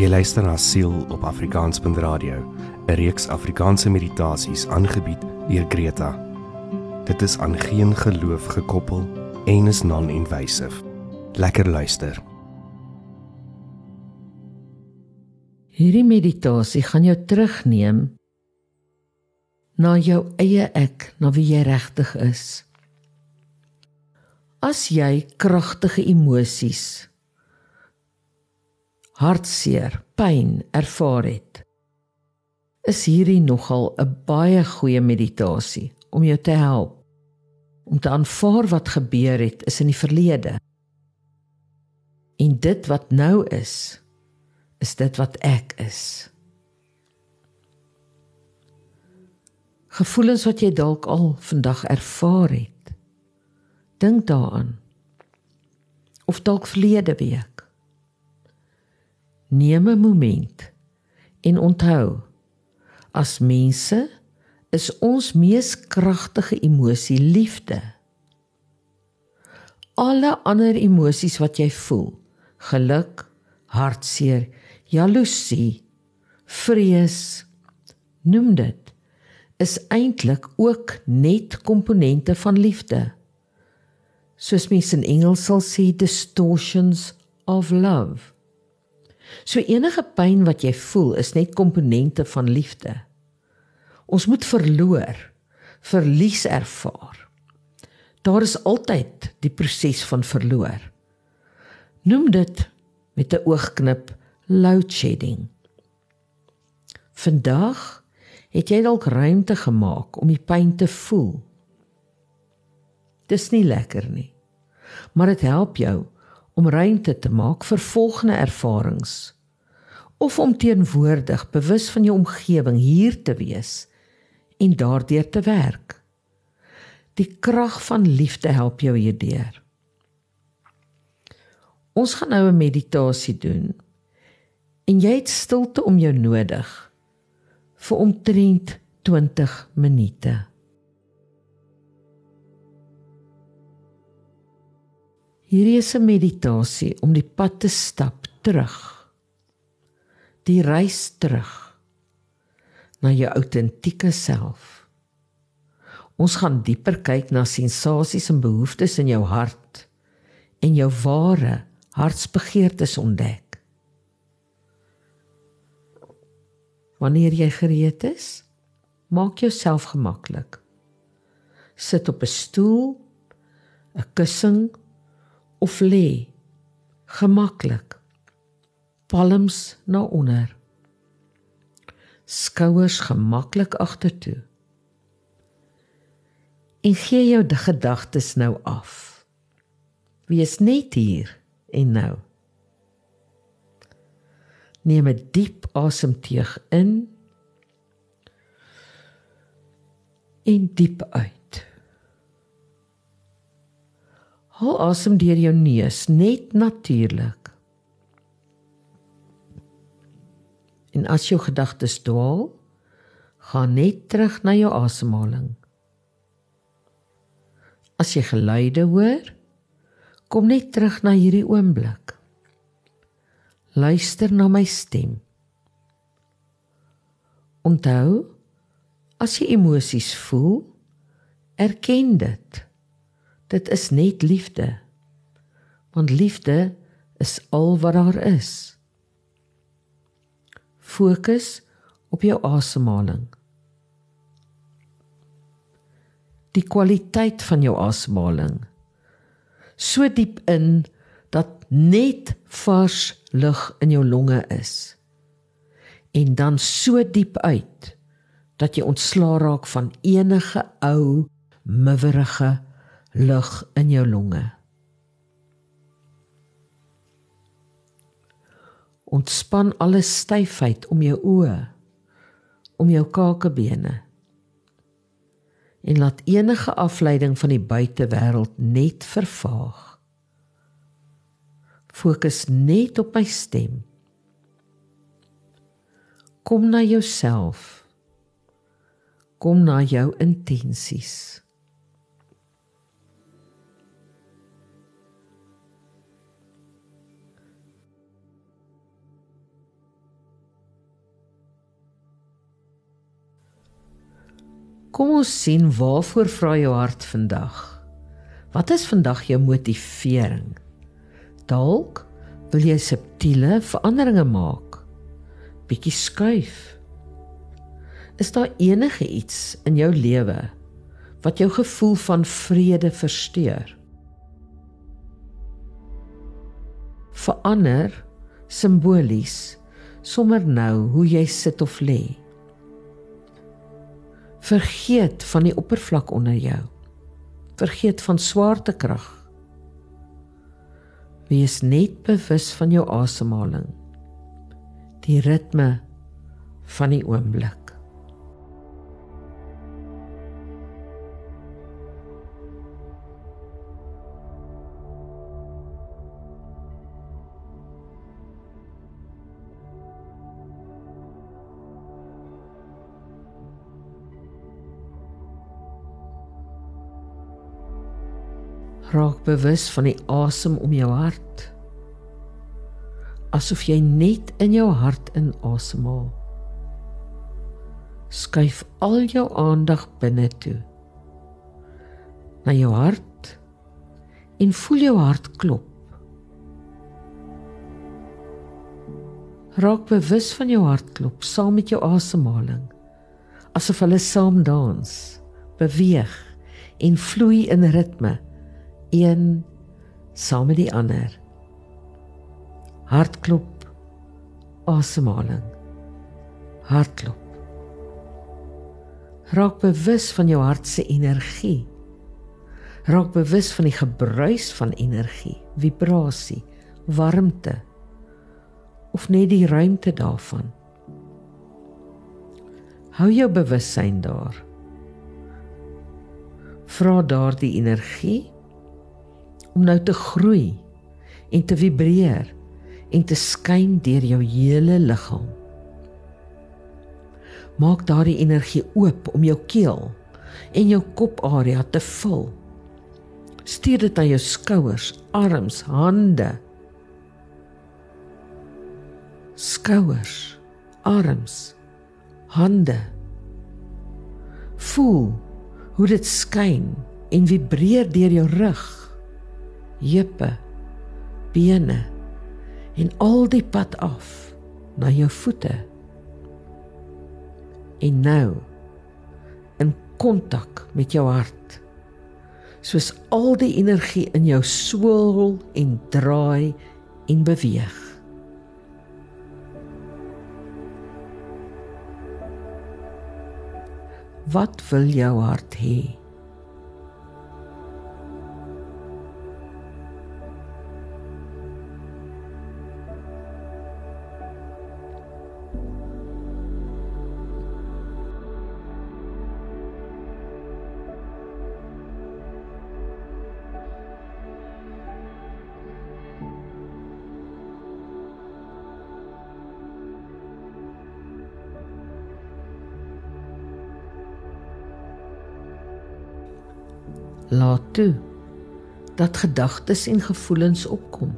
Jy luister na Siel op Afrikaans.radio, 'n reeks Afrikaanse meditasies aangebied deur Greta. Dit is aan geen geloof gekoppel en is non-invasive. Lekker luister. Hierdie meditasie gaan jou terugneem na jou eie ek, na wie jy regtig is. As jy kragtige emosies hartseer, pyn ervaar het, is hierdie nogal 'n baie goeie meditasie om jou te help om te aanvaar wat gebeur het is in die verlede. En dit wat nou is, is dit wat ek is. Gevoelens wat jy dalk al vandag ervaar het. Dink daaraan. Of dalk verlede week. Neem 'n oomblik en onthou as mense is ons mees kragtige emosie liefde. Alle ander emosies wat jy voel, geluk, hartseer, jaloesie, vrees, noem dit, is eintlik ook net komponente van liefde. Soos mense in Engels sal sê distortions of love. So enige pyn wat jy voel is net komponente van liefde. Ons moet verloor, verlies ervaar. Daar is altyd die proses van verloor. Noem dit met 'n oogknip load shedding. Vandag het jy dalk ruimte gemaak om die pyn te voel. Dis nie lekker nie. Maar dit help jou om ruimte te maak vir volgende ervarings of om teenwoordig bewus van jou omgewing hier te wees en daardeur te werk. Die krag van liefde help jou hierdeur. Ons gaan nou 'n meditasie doen. En jy het stilte om jou nodig vir omtrent 20 minute. Hierdie is 'n meditasie om die pad te stap terug. Die reis terug na jou autentieke self. Ons gaan dieper kyk na sensasies en behoeftes in jou hart en jou ware hartsbegeertes ontdek. Wanneer jy gereed is, maak jouself gemaklik. Sit op 'n stoel, 'n kussing of lê gemaklik palms na onder skouers gemaklik agtertoe en gee jou gedagtes nou af. Wees net hier en nou. Neem 'n diep asemteug in en diep uit Haal asem deur jou neus, net natuurlik. En as jou gedagtes dwaal, gaan net terug na jou asemhaling. As jy geluide hoor, kom net terug na hierdie oomblik. Luister na my stem. Onthou, as jy emosies voel, erken dit. Dit is net liefde. Want liefde is al wat daar is. Fokus op jou asemhaling. Die kwaliteit van jou asemhaling. So diep in dat net vars lug in jou longe is. En dan so diep uit dat jy ontslaa raak van enige ou miwerige lug in jou longe. Ontspan alle styfheid om jou oë, om jou kakebene. En laat enige afleiding van die buitewêreld net vervaag. Fokus net op my stem. Kom na jouself. Kom na jou intensies. Kom ons sien waarvoor vra jou hart vandag. Wat is vandag jou motivering? Dalk wil jy subtiele veranderinge maak. Bietjie skuif. Is daar enige iets in jou lewe wat jou gevoel van vrede versteur? Verander simbolies sommer nou hoe jy sit of lê. Vergeet van die oppervlak onder jou. Vergeet van swaartekrag. Wees net bewus van jou asemhaling. Die ritme van die oomblik. Raak bewus van die asem om jou hart. Asof jy net in jou hart inasemhaal. Skuif al jou aandag binne toe. Na jou hart en voel jou hart klop. Raak bewus van jou hartklop saam met jou asemhaling. Asof hulle saam dans, beweeg en vloei in ritme een saam met die ander. Hartklop, asemhaling. Hartklop. Raak bewus van jou hart se energie. Raak bewus van die gebruis van energie, vibrasie, warmte of net die ruimte daarvan. Hou jou bewussyn daar. Vra daardie energie om nou te groei en te vibreer en te skyn deur jou hele liggaam. Maak daardie energie oop om jou keel en jou koparea te vul. Stuur dit aan jou skouers, arms, hande. Skouers, arms, hande. Voel hoe dit skyn en vibreer deur jou rug heupe, bene en al die pad af na jou voete. En nou in kontak met jou hart. Soos al die energie in jou swel en draai en beweeg. Wat wil jou hart hê? Laat toe dat gedagtes en gevoelens opkom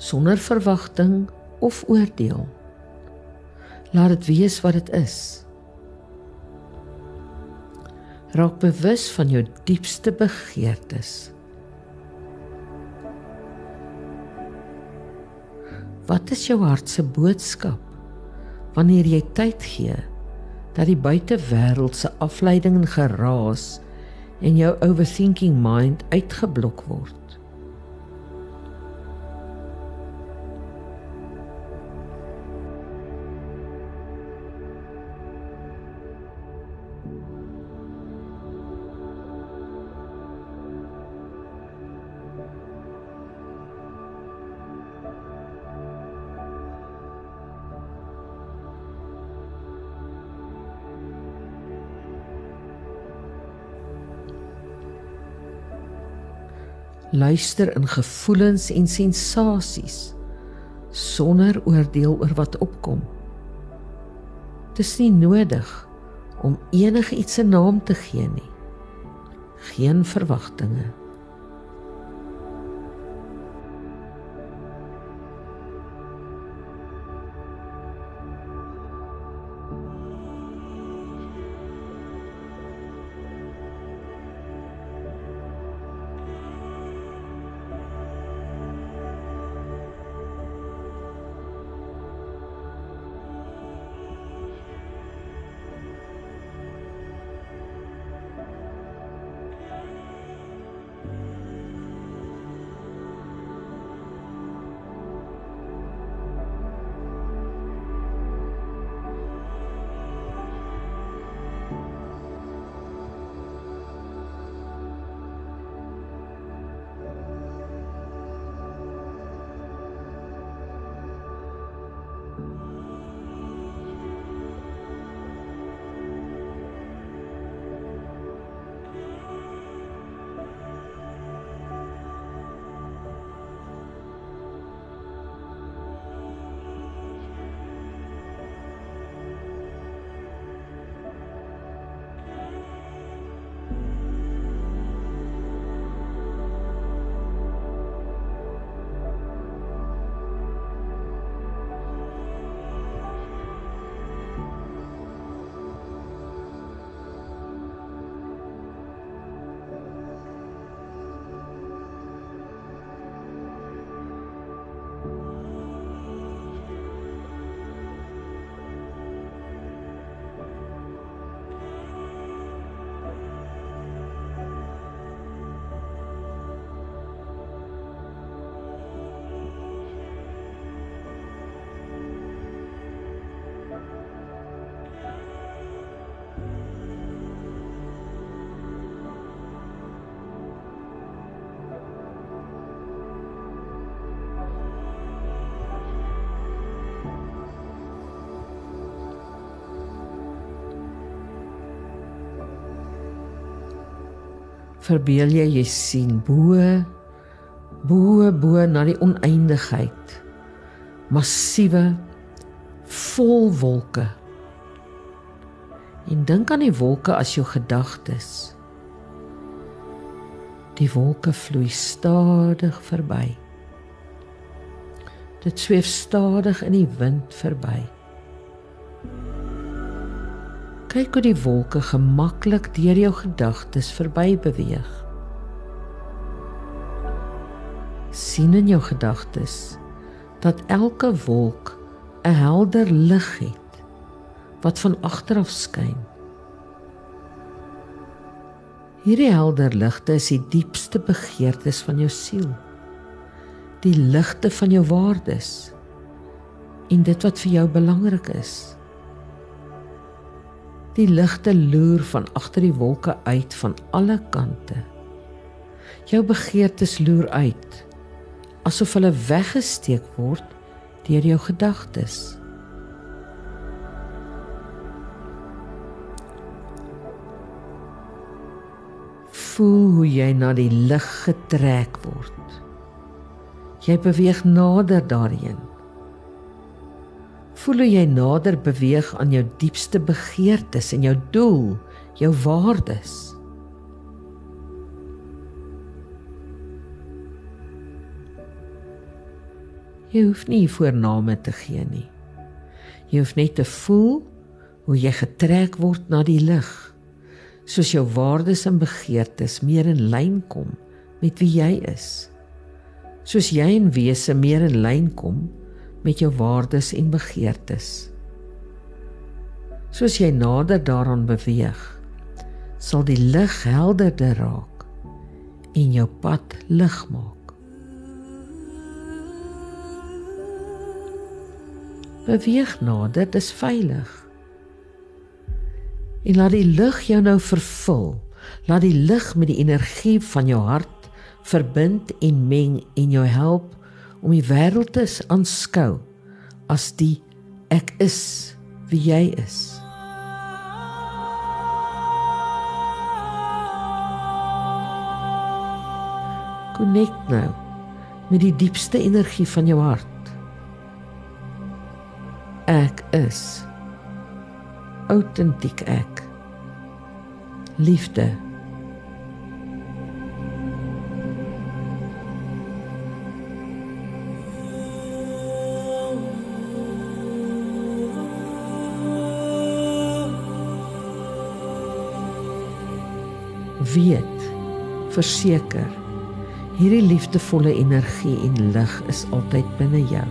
sonder verwagting of oordeel. Laat dit wees wat dit is. Raak bewus van jou diepste begeertes. Wat is jou hart se boodskap wanneer jy tyd gee dat die buitewêreld se afleiding en geraas en jou overthinking mind uitgeblok word. Luister in gevoelens en sensasies sonder oordeel oor wat opkom. Dis nie nodig om enigiets 'n naam te gee nie. Geen verwagtinge. Verbeel jy jy sien bo bo bo na die oneindigheid. Massiewe vol wolke. En dink aan die wolke as jou gedagtes. Die wolke vloei stadig verby. Dit sweef stadig in die wind verby. Kyk hoe die wolke gemaklik deur jou gedagtes verby beweeg. sien in jou gedagtes dat elke wolk 'n helder lig het wat van agter af skyn. Hierdie helder ligte is die diepste begeertes van jou siel. Die ligte van jou waardes en dit wat vir jou belangrik is. Die ligte loer van agter die wolke uit van alle kante. Jou begeertes loer uit asof hulle weggesteek word deur jou gedagtes. Voel hoe jy na die lig getrek word. Jy beweeg nader daarheen voel hoe jy nader beweeg aan jou diepste begeertes en jou doel, jou waardes. Jy hoef nie voorname te gee nie. Jy hoef net te voel hoe jy getrek word na die lig, soos jou waardes en begeertes meer in lyn kom met wie jy is. Soos jy in wese meer in lyn kom met jou waardes en begeertes. Soos jy nader daaraan beweeg, sal die lig helderder raak en jou pad lig maak. Beweeg nader, dit is veilig. En laat die lig jou nou vervul. Laat die lig met die energie van jou hart verbind en meng en jou help om die wêreld te aanskou as die ek is wie jy is. Connect nou met die diepste energie van jou hart. Ek is autentiek ek. Liefde weet verseker hierdie liefdevolle energie en lig is altyd binne jou.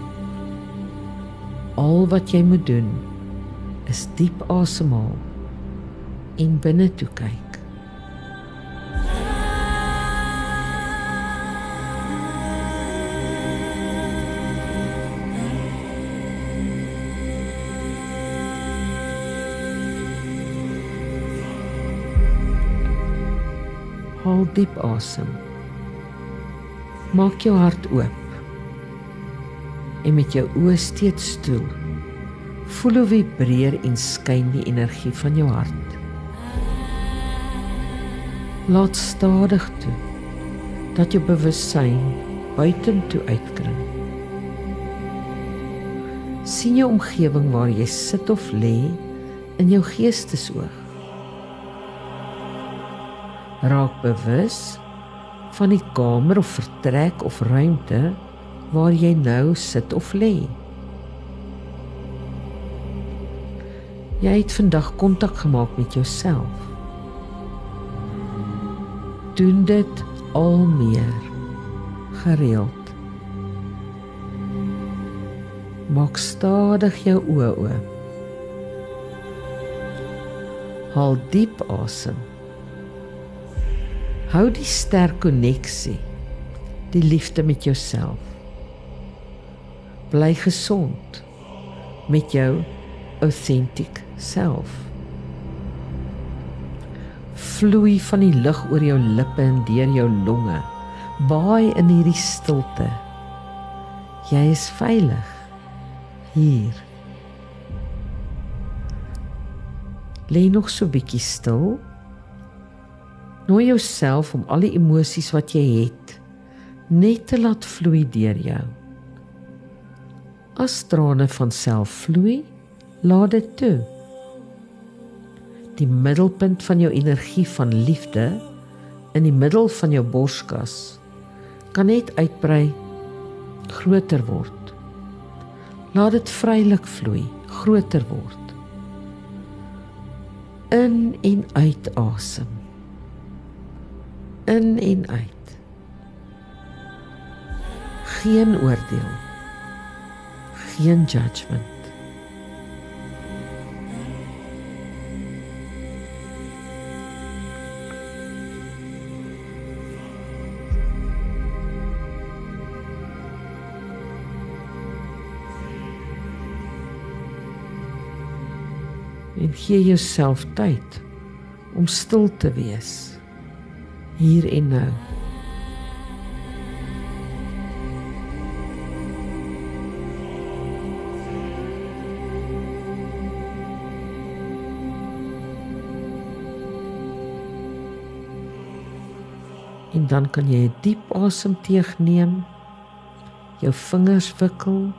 Al wat jy moet doen is diep asemhaal en binne toe kyk. Haal diep asem. Maak jou hart oop. En met jou oë steeds toe. Voel hoe vibreer en skyn die energie van jou hart. Laat stadig toe dat jou bewussyn buitentoe uitkring. sien jou omgewing waar jy sit of lê in jou geestesoog raak bewus van die kamer of vertrek of ruimte waar jy nou sit of lê. Jy het vandag kontak gemaak met jouself. Doen dit al meer gereeld. Maak stadig jou oë oop. Haal diep asem. Hou die sterk koneksie, die liefde met jouself. Bly gesond met jou authentic self. Vloei van die lug oor jou lippe en deur jou longe. Baai in hierdie stilte. Jy is veilig hier. Lê nog so bietjie stil Nooi jouself om al die emosies wat jy het net te laat vloei deur jou. As trane van self vloei, laat dit toe. Die middelpunt van jou energie van liefde in die middel van jou borskas kan net uitbrei groter word. Laat dit vrylik vloei, groter word. In en uit asem. In en uit. Geen oordeel geen judgment. En gee jouself tyd om stil te wees hier en nou. En dan kan jy 'n diep asemteug neem. Jou vingers wikkel.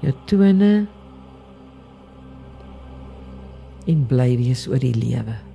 Jou tone en bly wees oor die lewe.